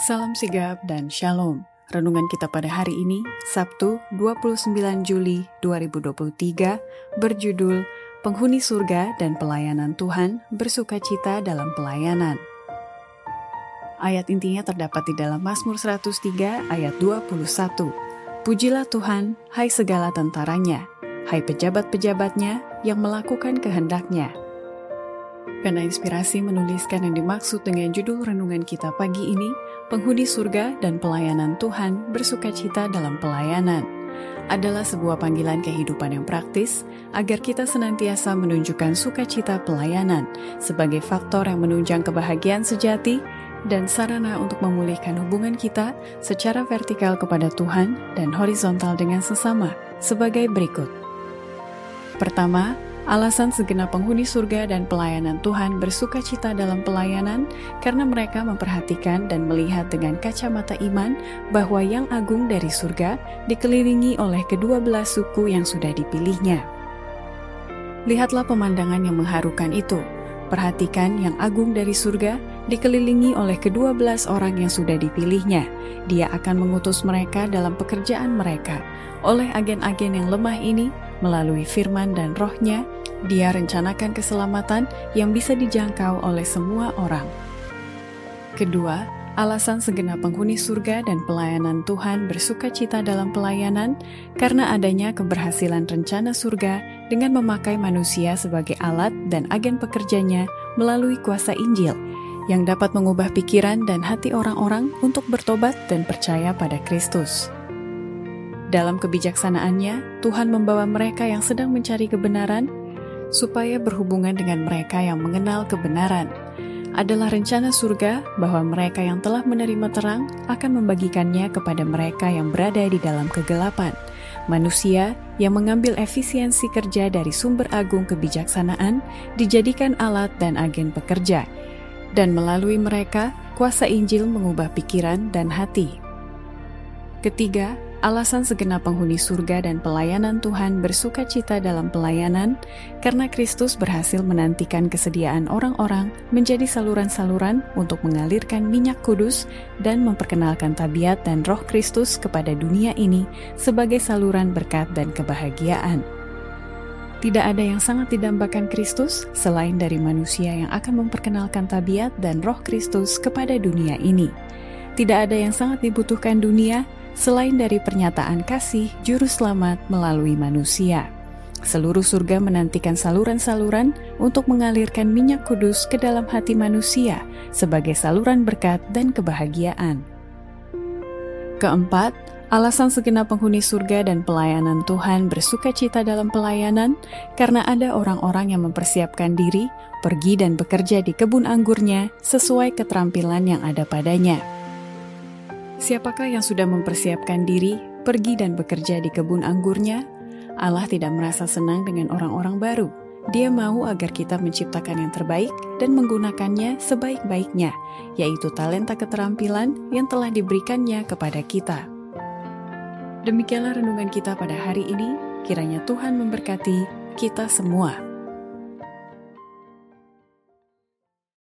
Salam sigap dan shalom. Renungan kita pada hari ini, Sabtu 29 Juli 2023, berjudul Penghuni Surga dan Pelayanan Tuhan Bersuka Cita dalam Pelayanan. Ayat intinya terdapat di dalam Mazmur 103 ayat 21. Pujilah Tuhan, hai segala tentaranya, hai pejabat-pejabatnya yang melakukan kehendaknya. Karena inspirasi menuliskan yang dimaksud dengan judul renungan kita pagi ini, penghuni surga dan pelayanan Tuhan bersuka cita dalam pelayanan adalah sebuah panggilan kehidupan yang praktis agar kita senantiasa menunjukkan sukacita pelayanan sebagai faktor yang menunjang kebahagiaan sejati dan sarana untuk memulihkan hubungan kita secara vertikal kepada Tuhan dan horizontal dengan sesama sebagai berikut. Pertama, Alasan segenap penghuni surga dan pelayanan Tuhan bersuka cita dalam pelayanan karena mereka memperhatikan dan melihat dengan kacamata iman bahwa yang agung dari surga dikelilingi oleh kedua belas suku yang sudah dipilihnya. Lihatlah pemandangan yang mengharukan itu. Perhatikan yang agung dari surga dikelilingi oleh kedua belas orang yang sudah dipilihnya. Dia akan mengutus mereka dalam pekerjaan mereka. Oleh agen-agen yang lemah ini, melalui firman dan rohnya, dia rencanakan keselamatan yang bisa dijangkau oleh semua orang. Kedua, alasan segenap penghuni surga dan pelayanan Tuhan bersuka cita dalam pelayanan karena adanya keberhasilan rencana surga dengan memakai manusia sebagai alat dan agen pekerjanya melalui kuasa Injil yang dapat mengubah pikiran dan hati orang-orang untuk bertobat dan percaya pada Kristus. Dalam kebijaksanaannya, Tuhan membawa mereka yang sedang mencari kebenaran supaya berhubungan dengan mereka yang mengenal kebenaran. Adalah rencana surga bahwa mereka yang telah menerima terang akan membagikannya kepada mereka yang berada di dalam kegelapan. Manusia yang mengambil efisiensi kerja dari sumber agung kebijaksanaan dijadikan alat dan agen pekerja, dan melalui mereka kuasa Injil mengubah pikiran dan hati. Ketiga, Alasan segenap penghuni surga dan pelayanan Tuhan bersuka cita dalam pelayanan karena Kristus berhasil menantikan kesediaan orang-orang menjadi saluran-saluran untuk mengalirkan minyak kudus dan memperkenalkan tabiat dan roh Kristus kepada dunia ini sebagai saluran berkat dan kebahagiaan. Tidak ada yang sangat didambakan Kristus selain dari manusia yang akan memperkenalkan tabiat dan roh Kristus kepada dunia ini. Tidak ada yang sangat dibutuhkan dunia selain dari pernyataan kasih juru selamat melalui manusia. Seluruh surga menantikan saluran-saluran untuk mengalirkan minyak kudus ke dalam hati manusia sebagai saluran berkat dan kebahagiaan. Keempat, alasan segenap penghuni surga dan pelayanan Tuhan bersuka cita dalam pelayanan karena ada orang-orang yang mempersiapkan diri pergi dan bekerja di kebun anggurnya sesuai keterampilan yang ada padanya. Siapakah yang sudah mempersiapkan diri pergi dan bekerja di kebun anggurnya? Allah tidak merasa senang dengan orang-orang baru. Dia mau agar kita menciptakan yang terbaik dan menggunakannya sebaik-baiknya, yaitu talenta keterampilan yang telah diberikannya kepada kita. Demikianlah renungan kita pada hari ini. Kiranya Tuhan memberkati kita semua.